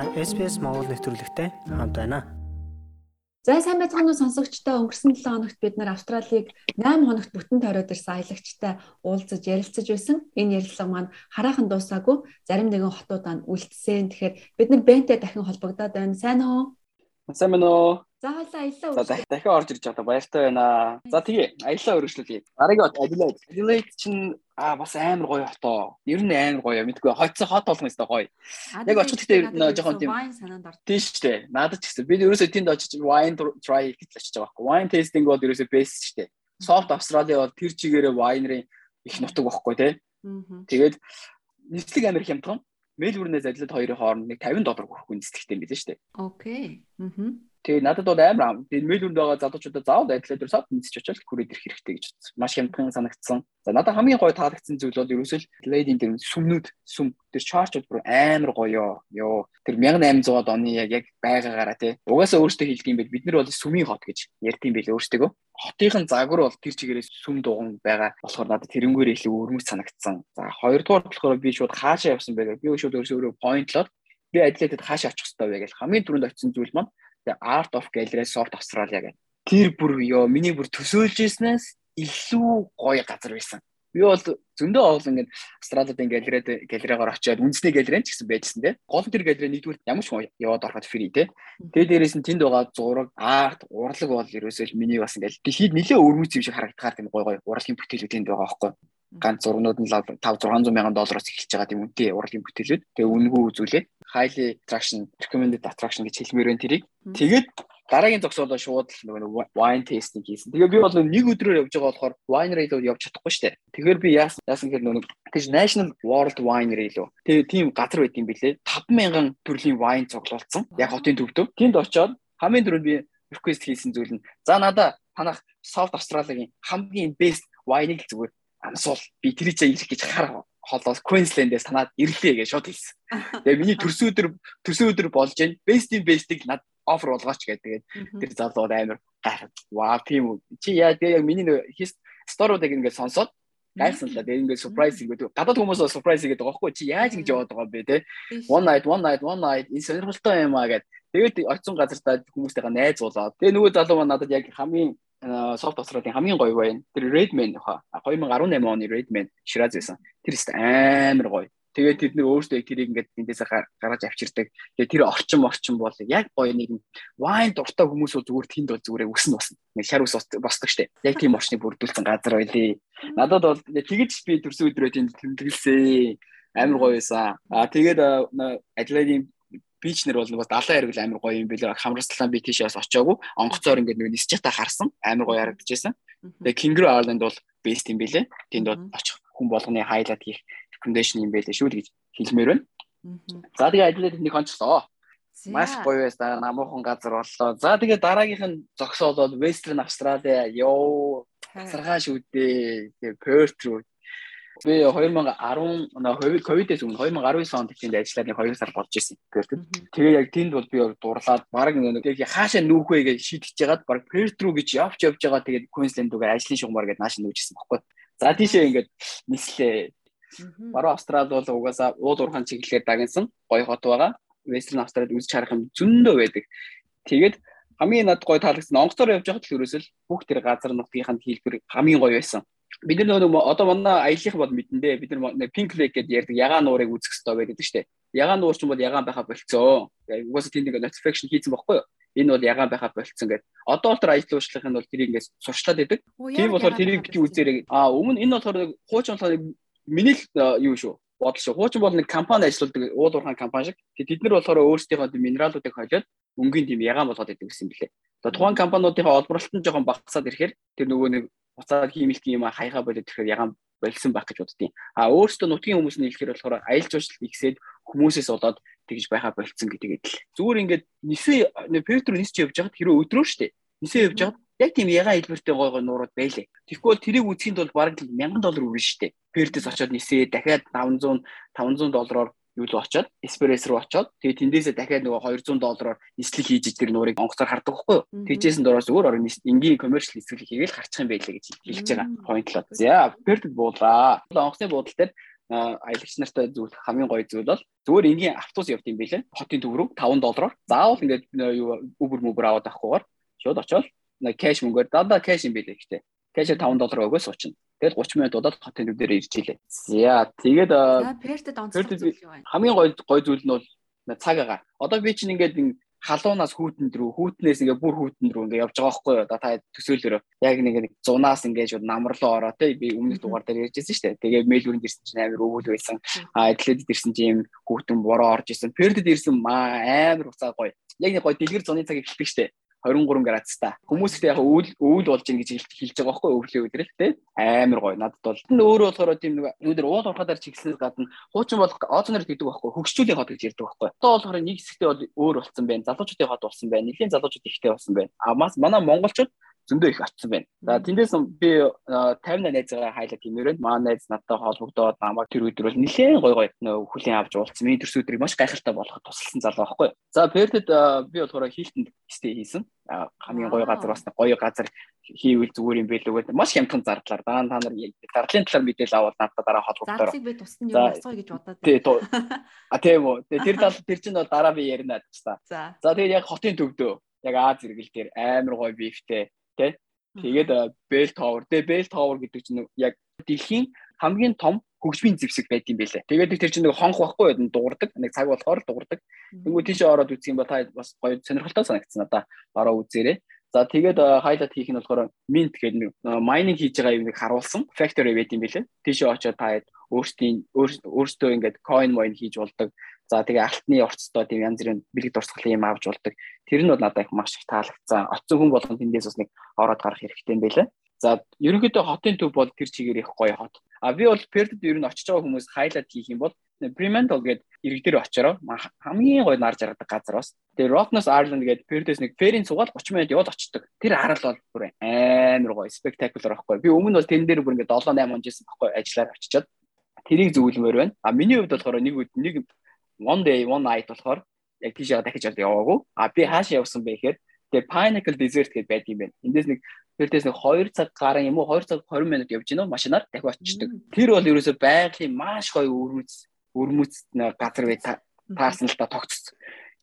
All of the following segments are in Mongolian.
Та SPS Монгол нэвтрүүлэгтэй хамт байна. За сайн байцгаана уу сонсогчдоо өнгөрсөн 7 хоногт бид нар Австралиг 8 хоногт бүтэн тойроод ирсэн аялагчтай уулзаж ярилцаж байсан. Энэ ярилцлага маань хараахан дуусаагүй зарим нэгэн хотуудаа үлдсэн. Тэгэхээр бид нар Бэнтэй дахин холбогдоод байна. Сайн уу? Сайн байна уу? За хойлоо аялаа За дахин орж ирж байгаа баяртай байна. За тэгээ аялаа өргөжлүүлье. Дараагийн Adelaide. Adelaide чинь аа бас амар гоё хотоо. Ер нь амар гоё. Мэдгүй хоцсон хот болгоно өстой гоё. Яг очиход гэхдээ жоохон тийм тийм шүү дээ. Надад ч гэсэн би ерөөсөө тэнд очиж wine try гэж очиж байгаа байхгүй. Wine tasting бол ерөөсөө best шүү дээ. Soft Australia бол тэр чигээрээ wine-ийн их нутаг байхгүй тий. Тэгээд нийслэг амар хямдхан. Мельбурнээс Adelaide хоёрын хооронд нэг 50 доллар хүрэхгүй нислэгтэй юм билээ шүү дээ. Окей. Аа. Тэгээ надад бол амар тийм мэлүнд байгаа залуучуудаа заавал адилаар сав мэдсэж очиж хүрээд ирэх хэрэгтэй гэж бодсон. Маш хямдхан санагдсан. За надад хамгийн гоё таалагдсан зүйл бол ерөөсөө лейдинг дээр сүмнүүд сүм тэр чарчуд бүр амар гоё ёо. Тэр 1800-аад оны яг яг байгаагаараа тий. Угаасаа өөртөө хэлдэг юм байл бид нар бол сүмийн хот гэж ярьдсан байл өөртөө. Хотынхын загвар бол тэр чигээрээ сүм дуган байгаа болохоор надад тэрнгүүр илүү өрмөц санагдсан. За хоёрдугаар болохоор би шууд хаашаа явсан байгаад би шууд өөрөөсөө поинтлоод би адилаадэд хаашаа очих хэрэгтэй вэ гэж хамгийн түрүүнд очисон зүйл маань The Art of Gallery Soft Australia гэх. Тэр бүр ёо миний бүр төсөөлж ирснээс илүү гоё газар байсан. Би бол зөндөө оол ингээд Австралид ингээд галерейд галерейгаар очиад үндэсний галерейн ч гэсэн байжсан те. Гол тэр галерей нэгдүгээр ямар ч яваад ороход фри те. Тэгээ дээрээс нь тэнд байгаа зураг, арт, урлаг бол ерөөсөө миний бас ингээд дэлхийд нэлээ өрмөц юм шиг харагдахаар тийм гоё гоё урлагийн бүтээлүүд энд байгаа байхгүй ганц зургнууд нь 5 600 мянган доллароос эхэлж байгаа тийм үнэтэй урлагийн бүтээлүүд. Тэгээ үнэгүй үзүүлээ. Highly attraction, recommended attraction гэж хэлмээр байна тэрийг. Тэгээд дараагийн зогсоолоо шууд нөгөө wine tasting хийсэн. Тэгээ би бол нэг өдрөөр явж байгаа болохоор winery руу явж чадахгүй штэ. Тэгэхээр би яасан яасан гэхээр нөгөө тийш National World Winery лөө. Тэгээ тийм газар байт юм билээ. 5000 төрлийн wine цуглуулсан. Яг хотын төвдөө. Тэнд очиод хамгийн түрүүнд би request хийсэн зүйл нь за надаа танах South Australia-гийн хамгийн best wine-ыг зүгээр амсуул би тэр чинь ирэх гэж хар холоос Queensland-ээс танаад ирлээ гэж шууд хэлсэн. Тэгээ миний төрсөн өдөр төрсөн өдөр болж гэн best in best-ийг над офер болгооч гэдэг. Тэр залууд амар гайхав. Ваа тийм үү. Чи яа тэгээ яг миний нэг сторуудыг ингээд сонсоод гайхсан л да. Тэгээ ингээд surprise гэдэг. Гадаад хүмүүс surprise гэдэг байгаа байхгүй чи яаж ингэж яваад байгаа юм бэ те. One night, one night, one night энэ сонирхолтой юм аа гэд. Тэгээд очсон газартаа хүмүүстэйгээ найзуулаад. Тэгээ нөгөө залуу надад яг хамгийн софт Австралийн хамгийн гоё байна. Тэр Redman хаа 2018 оны Redman Shiraz байсан. Тэр тест амар гоё. Тэгээд тэд нэр өөрсдөө тэрийг ингээд эндээсээ гаргаж авчирдаг. Тэгээд тэр орчин орчин бол яг гоё нэг wine дуртай хүмүүс бол зүгээр тэнд бол зүгээр өснө босна. Нэг шар ус босдог штеп. Яг тийм орчныг бүрдүүлсэн газар байлээ. Надад бол тэгэж би төрсөн өдрөө тэнд тэмдэглэсэн. Амар гоё байсан. Аа тэгээд Adelaide-ийн бичнэр бол нөгөө далайн хэрэг амар гоё юм билээ. Хамраслан би тийшээс очиагүй. Онгоцоор ингээд нөгөө нисчата харсан. Амар гоё харагдчихсан. Тэгээ Kangaroo Island бол best юм билээ. Тэнд очих хүн болгоны хайлайт хийх recommendation юм байлээ шүү гэж хэлмээр байна. За тэгээ ажиллаад нэг хонцлоо. Маш гоё байсан. Намуухан газар боллоо. За тэгээ дараагийнх нь зогсоол бол Western Australia ёо. Саргаа шүү дээ. Тэгээ Perth руу Би 2010 ковидээс өмнө 2019 онд тэнд ажиллаад нэг 2 сар болж исэн. Тэгээ яг тэнд бол би дурлаад баг нэг хаашаа нүүх вэ гэж шийдэж ягаад баг Перт руу гэж явж явж байгаа тэгээд Queensland руугаа ажлын шугамар гэдээ нааш нүүжсэн баггүй. За тийшээ ингээд нислээ. Баруун Австрал бол угаасаа уул уурхайн чиглэлээр дагнсан гоё хот байгаа. Western Australia үзэж харах юм зөндөө байдаг. Тэгээд хамгийн над гоё таалагдсан онгоцоор явж байхад л ерөөсөл бүх тэр газар нутгийнханд хэлбэр хамгийн гоё байсан бид нар нөгөө одоо манай аяллах бол мэдэндээ бид нар pink lake гэдэг ярьдаг ягаан нуурыг үзэх хэрэгтэй байдаг шүү дээ. Ягаан нуур ч бол ягаан байха болцоо. Угаасаа тийм нэг notification хийсэн байхгүй юу? Энэ бол ягаан байха болцсон гэдэг. Одоо бол тэр ажил уучлахын бол тэрийг ингээс сурчлаад байдаг. Тийм болохоор тэрийг бити үзээрэй. А өмнө энэ болохоор хуучин болохоор миний л юу шүү бодол шүү. Хуучин бол нэг компани ажилладаг уул уурхайн компани шиг. Тэд нар болохоор өөрсдийнхөө минералуудыг холиод мөнгөний тийм ягаан болгоод идэв гэсэн юм билээ. За тухайн компаниудынхаа олборлолт нь жоохон багасаад ирэхээр тэр нөгөө нэг буцаад хиймэлтийн юм хаяга болоод ирэхээр ягаан болсон байх гэж боддیں۔ А өөрөөсөө нутгийн хүмүүс нь хэлэхээр болохоор аялал жуулчлал ихсээд хүмүүсээс болоод тэгж байха болцсон гэдэг л. Зүгээр ингээд нисэн Петр нисч явж байхад хэрэв өдрөө штэ. Нисэн явж байхад яг тийм ягаан хэлбэртэй гой гой нуурууд байлээ. Бол тэрийг үзэхийн тулд бараг 1000 доллар үрнэ штэ. Пердэс очоод нисээ дахиад 500 500 доллараар юу л очоод эспресс руу очоод тэгээ тэндээсээ дахиад нөгөө 200 доллараар нислэг хийж тэр нуурыг онгоцоор хардаг байхгүй юу. Тэжээсэн дөрөөс өөр орон энгийн commercial нислэг хийгээл харчих юм байлээ гэж хэлж байгаа поинтлоо. За пердд буулаа. Онгоцны буудал дээр аялагч нартай зүйл хамгийн гоё зүйл бол зүгээр энгийн автобус явд юм байлээ. Хотын төв рүү 5 доллараар. Заавал ингээд юу Uber Uber аваад авахгүйгээр шууд очоод кэш мөнгөөр дандаа кэш юм байлээ гэхдээ. Кэшээр 5 доллар өгөөс уучна. Тэгээд 30 минут удаад хотын төв дээр ирж илээ. За тэгээд пердэд онцлог зүйл юу вэ? Хамгийн гоё гоё зүйл нь бол цаг агаар. Одоо би чинь ингээд халуунаас хүүтэнд рүү хүүтнээс ингээ бүр хүүтэнд рүү ингээ явж байгаа байхгүй юу. Одоо та төсөөлөөрөө яг нэг нэг зунаас ингээ шууд намрлуу ороо те би өмнөх дугаар дээр ярьжсэн шүү дээ. Тэгээ мэйл өрөнд ирсэн чинь амар өвөл байсан. А эдлэдэд ирсэн чинь хүүтэн бороо орж исэн. Пердэд ирсэн маа амар уцаа гоё. Яг нэг гоё дэлгэр зуны цаг эхэлдэг шүү дээ. 23 градустай. Хүмүүс ихтэй яг өвөл өвөл болж гин гэж хэлж байгаа байхгүй өвлийн өдрөл тий. Амар гоё. Надад бол энэ өөрөө болохоор тийм нэг нүдэр уул урахаар чигснээс гадна хуучин болох ооцноор гэдэг байхгүй хөгжчүүлийн хот гэж ярьдаг байхгүй. Одоо болохоор нэг хэсэгтээ бол өөр болсон байна. Залуучуудын хот болсон байна. Нэлийн залуучууд ихтэй болсон байна. А мас манай монголчууд зөндөө их очсон байна. За тэндээс би 50 найзгаа хайлаа гэмээрэн маа найз надтай холбогдоод намайг тэр өдөр бол нэлээд гой гой хүлийн авч уулцсан. Миний төрс өдрийг маш гайхалтай болгоход тусалсан залуу байхгүй. За Пертэд би болохоор хилтэнд стей хийсэн. Хамгийн гоё газар бас гоё газар хийвэл зүгээр юм байлгүй гэдэг маш хямдхан зардлаар дараа та нар зардлын талаар мэдээлэл аваад надад дараа холбогдоор. Зардлыг би тусна юм ясгоо гэж бодоод. Тий. А тийм үү. Тэр тал тэр чинь бол дараа би ярина гэж та. За тэгээд яг хотын төвдөө яг Аз зэрэгэл дээр амар гоё бифтэй тий. Тэгээд Bell Tower. Тэгээ Bell Tower гэдэг чинь яг дэлхийн хамгийн том хөгжмийн зэвсэг байт юм байлээ. Тэгээд тэр чинь нэг хонх байхгүй байд дуурдаг. Нэг цаг болохоор дуурдаг. Тэнгүү тийшээ ороод үзэх юм бол та бас гоё сонирхолтой санагдсан надаа. Ороо үзээрэй. За тэгээд хайлайт хийх нь болохоор mint гэдэг нэг майнинг хийж байгаа юм нэг харуулсан factory байт юм байлээ. Тийшээ очоод та өөрсдийн өөрсдөө ингээд coin mine хийж болдог. За тэгээ алтны орцтой тийм янз бүрийн бэлэг дурсгалын юм авч болдог. Тэр нь бол надад их маш их таалагдсан. Оцсон хүн болгон тэндээс бас нэг ороод гарах хэрэгтэй юм байлаа. За ерөнхийдөө хотын төв бол тэр чигээр их гоё хот. А би бол Perth-д ер нь очиж байгаа хүмүүс хайлайт хийх юм бол Fremantle гэдэг ирэг дээр очороо хамгийн гоё нар жаргадаг газар бас. Тэгээ Rockness Ireland гэдэг Perth-с нэг ферийн цугаал 30 минут яваад очдог. Тэр арал бол бүр амар гоё spectacular байхгүй. Би өмнө бол тэн дээр бүр ингээд 7 8 онжсэн байхгүй ажиллаар очичоод тэрийг зөвлөмөр байна. А миний хувьд болохоор нэг нэг one day one night болохоор яг тийшээ дахиж бол яваагүй. А би хаашаа явсан бэ гэхээр тэгээ Pinnacle Desert гэдэг байд юм байна. Эндээс нэг тэрдээс нэг 2 цаг гарan юм уу 2 цаг 20 минут явж гинөө машинаар дахиж очдог. Тэр бол ерөөсөө байгалийн маш гоё өрмөц өрмөц газар бай таарсан л та тогтцсон.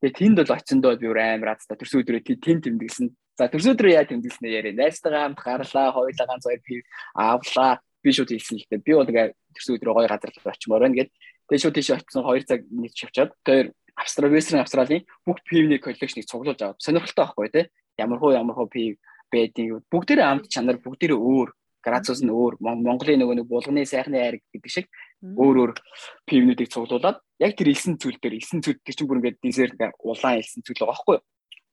Тэгээ тэнд бол очиндоо би амар азтай төрсөн өдрөө тэнд тэмдэглэсэн. За төрсөн өдрөө яа тэмдэглэснэ яриа. Найзтайгаа хамт гарлаа, хоёулаа ганц хоёр пив авлаа. Би шууд хэлсэн л дээ. Би бол ингээ төрсөн өдрөө гоё газар очимоор байна гэд Тэгээ шууд тийш очсон 2 цаг нэг шавчаад тэр Австрали Вестерн Австралийн бүх пивний коллекшнийг цуглуулж аваад сонирхолтой байхгүй тий. Ямар хуу ямар хуу пив байдгийг бүгдээрээ амт чанар бүгдээрээ өөр. Градус нь өөр. Монголын нөгөө нэг булганы сайхны айраг гэдэг шиг өөр өөр пивнүүдийг цуглуулад яг тэр элсэн зүйл дээр элсэн зүйл тэр чинь бүр ингээд десерт улаан элсэн зүйл байгаа байхгүй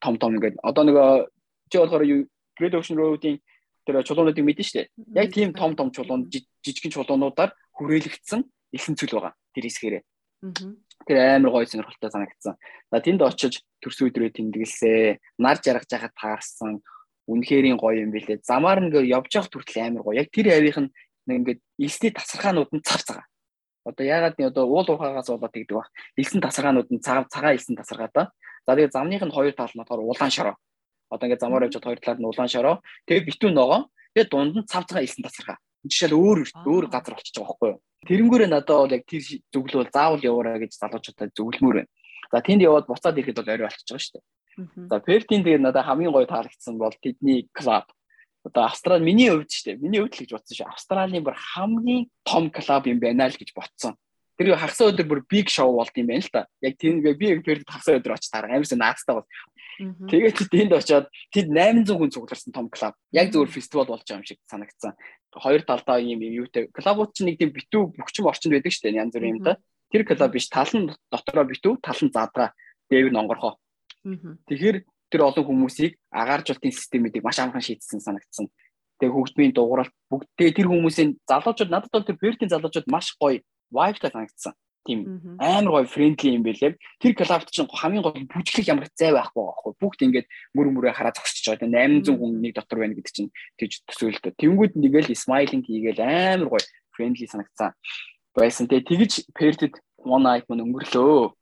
том том ингээд. Одоо нөгөө чи болохоор Great Ocean Road-ийн тэр чулуунуудыг мэдэн штэ. Яг тийм том том чулуун жижигхэн чулуунуудаар хүрээлэгдсэн элсэн зүйл байгаа тэр хэсгээрээ. Тэр амар гоё сонирхолтой санагдсан. За тэнд очиж төрс өдрөө тэмдэглэсээ. Нар жаргаж байхад таарсан. Үнэхэрийн гоё юм билээ. Замаар ингээ явж явах хүртэл амар гоё. Яг тэр авийнх нь ингээд элсний тасархаанууд нь цав цагаа. Одоо ягаад нь одоо уул уухаагаас болоод тэгдэг баг. Элсэн тасархаанууд нь цаг цагаан элсэн тасаргаа да. За тэгээ замных нь хоёр тал нь болохоор улаан шороо. Одоо ингээ замаар явж хоёр талаар нь улаан шороо. Тэгээ битүүн ногоо. Тэгээ дунд нь цав цагаан элсэн тасаргаа. Жишээл өөр өөр газар болчихж байгаа байхгүй юу? Тэрнгүүрээ надад бол яг тэр зөвлөл заавал яваарай гэж залуучуудад зөвлөмөр байна. За тэнд яваад буцаад ирэхэд бол орой болчихж байгаа шүү дээ. За Пертийн тэгээд надад хамгийн гоё таалагдсан бол тэдний клуб. Одоо Австрали миний хувьд шүү дээ. Миний хувьд л гэж бодсон шүү. Австралийн бүр хамгийн том клуб юм байна л гэж бодсон. Тэр хагас өдөр бүр big show болд юм байна л та. Яг тийм би Перт хагас өдөр очиж тараа амарсан наацтай бол Тэгээд тэнд очиод тэд 800 хүн цугларсан том клуб. Яг зөвхөн фестивал болж байгаа юм шиг санагдсан. Хоёр талдаа юм юм юутай. Клубууд чинь нэг тийм битүү бөхчм орчинд байдаг шүү дээ. Янз бүрийн юм да. Тэр клуб биш тал нь дотроо битүү, тал нь задгаа. Дэв нь онгорхоо. Тэгэхээр тэр олон хүмүүсийг агааржуултын системүүдийг маш амархан шийдсэн санагдсан. Тэгээ хөгжмийн дугууралт бүгд тэр хүмүүсийн залуучууд надад бол тэр Бертийн залуучууд маш гоё vibe-тай санагдсан тийм амар гоё фрэндли юм бэлээ. Тэр клубт чинь хамгийн гол бүжиглэх ямар зай байхгүй байхгүй. Бүгд ингээд мөр мөрөө хараа зогсож байгаа. 800 хүн нэг дотор байна гэдэг чинь тэгж төсөөлтөө. Тэнгүүд нэгэл смайлинг хийгээл амар гоё фрэндли санагцсан. Байсан. Тэгээ тэгж пертэд one night мөн өнгөрлөө.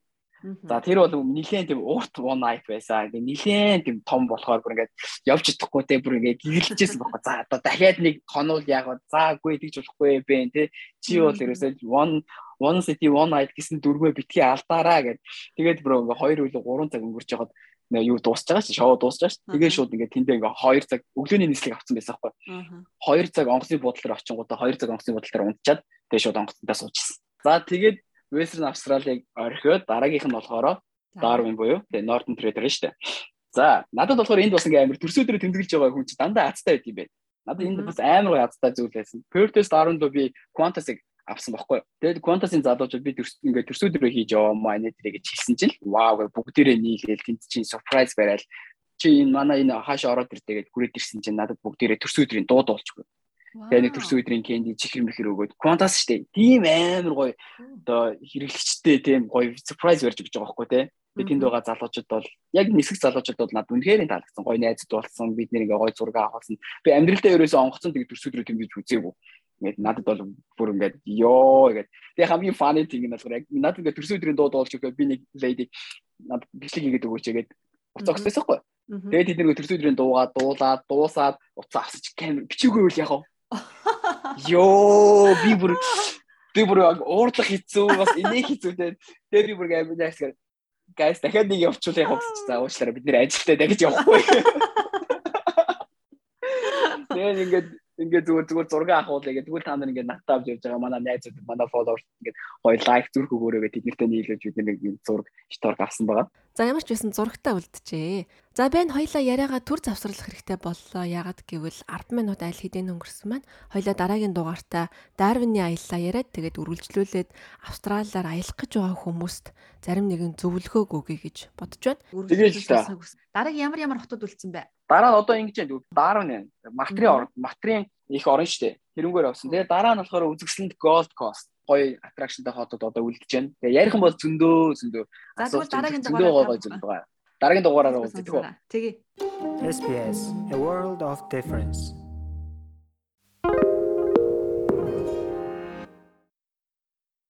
За тэр бол нилээн тийм урт one night байсан. Тэгээ нилээн тийм том болохоор бүр ингээд явж чадахгүй те бүр ингээд гэрэлжсэн байхгүй. За одоо дахиад нэг хонол яг за үгүй тэгж болохгүй бэ те. Чи бол ерөөсөө one one city one night гэсэн дөрвөө битгий алдаараа гэд. Тэгээд бүр ингээд хоёр үлээ гурван цаг өнгөрч жагаад юу дуусч байгаа ш шоу дуусч байгаа ш. Тэгээ шууд ингээд тэндээ ингээд 2 цаг өглөөний нислэг авсан байсан байхгүй. 2 цаг онгоцны бодлоор очингуудаа 2 цаг онгоцны бодлоор унтчаад тэгээ шууд онгоцноо суучсан. За тэгээд Western Australia-г орхиод дараагийнх нь болохоор Darwin буюу тэгээ Northern Territory шүү дээ. За надад болохоор энд бас ингээм амар төрсөдрөө тэмдэглэж байгаа хүн чи дандаа азтай байд юм байна. Надад энд бас амар азтай зүйл байсан. Perth-с Darwin руу би Qantas-ыг авсан байхгүй. Тэгээд Qantas-ын залуучууд би ингээд төрсөдрөө хийж яваа нэ тэрийг хэлсэн чинь вау бүгдээрээ нийлээл тэнд чинь surprise барайл чи энэ манай энэ хааш ороод ирдээгээд хүрээд ирсэн чинь надад бүгдээрээ төрсөдрийн дууд болчихгүй. Тэгээ нэг төрсөн өдрийн кенди чихэр мэхэр өгөөд Qantas штэ. Тийм амар гоё одоо хэрэглэгчтэй тийм гоё surprise барьж өгч байгаа байхгүй те. Би тэнд байгаа залуучууд бол яг нисэх залуучууд бол надад үнэхээр таалагдсан. Гоё найзууд болсон. Бид нэр ингээ гоё зураг авахсан. Би амьдралдаа ерөөсөө онгоцсон тэг төрсөн өдрөө тэмдэж үзээгүй. Ингээд надад бол бүр ингээд ёо гэдэг. Тэгээ хамгийн funny thing нь болохоор яг надад ингээд төрсөн өдрийн дууд болж өгөө би нэг lady надад бичлэг хийгээд өгөөч гэдэг уцаа өгсөн байхгүй. Тэгээд тэд нэг төрсөн өдрийн дуугаа дуулаад дуусаад уцаа авсаж камер бичээгүй үл яг Йоо би бүр би бүр уурлах хэцүү бас инех хэцүүтэй. Тэгээ би бүр гайвнаас гайс дахиад нэг явуучвал гэсэн чинь за уучлаарай бид нэр ажилтаа дахиж явахгүй. Тэгээ ингээд ингээд зүгээр зүгээр зураг авахуулъя гэдэг. Тэгвэл та нар ингээд надад авч явж байгаа манай найзууд манай фолловерс ингээд гоё лайк зүрх өгөөрэй гэдэг тэднэртэй нийлүүлж бид нэг зураг шторк авсан байгаа. За ямар ч байсан зурагтаа үлджээ. За байн хоёлаа яриагаа төр завсралах хэрэгтэй боллоо. Ягаад гэвэл 10 минут айл хэдийн өнгөрсөн маань хоёлаа дараагийн дугаартаа Дарвины аяллаа яриад тэгээд үргэлжлүүлээд Австралиар аялах гэж байгаа хүмүүст зарим нэгэн зөвлөгөө өгье гэж бодож байна. Та. Дараагийн ямар ямар хотод үлдсэн бэ? Дараа нь одоо ингэж байна. Дарвин Матрийн орнд Матрийн их орн штэ. Тэрнгээр авсан. Тэгээд дараа нь болохоор үзэсгэлэнт Gold Coast гоё аттракшнтай хотод одоо үлдэж байна. Тэгээ ярих юм бол зөндөө зөндөө. За тэгвэл дараагийн дугаараар гоё зүйл байгаа. Дараагийн дугаараар уулзъя. Тэгээ. SBS A World of Difference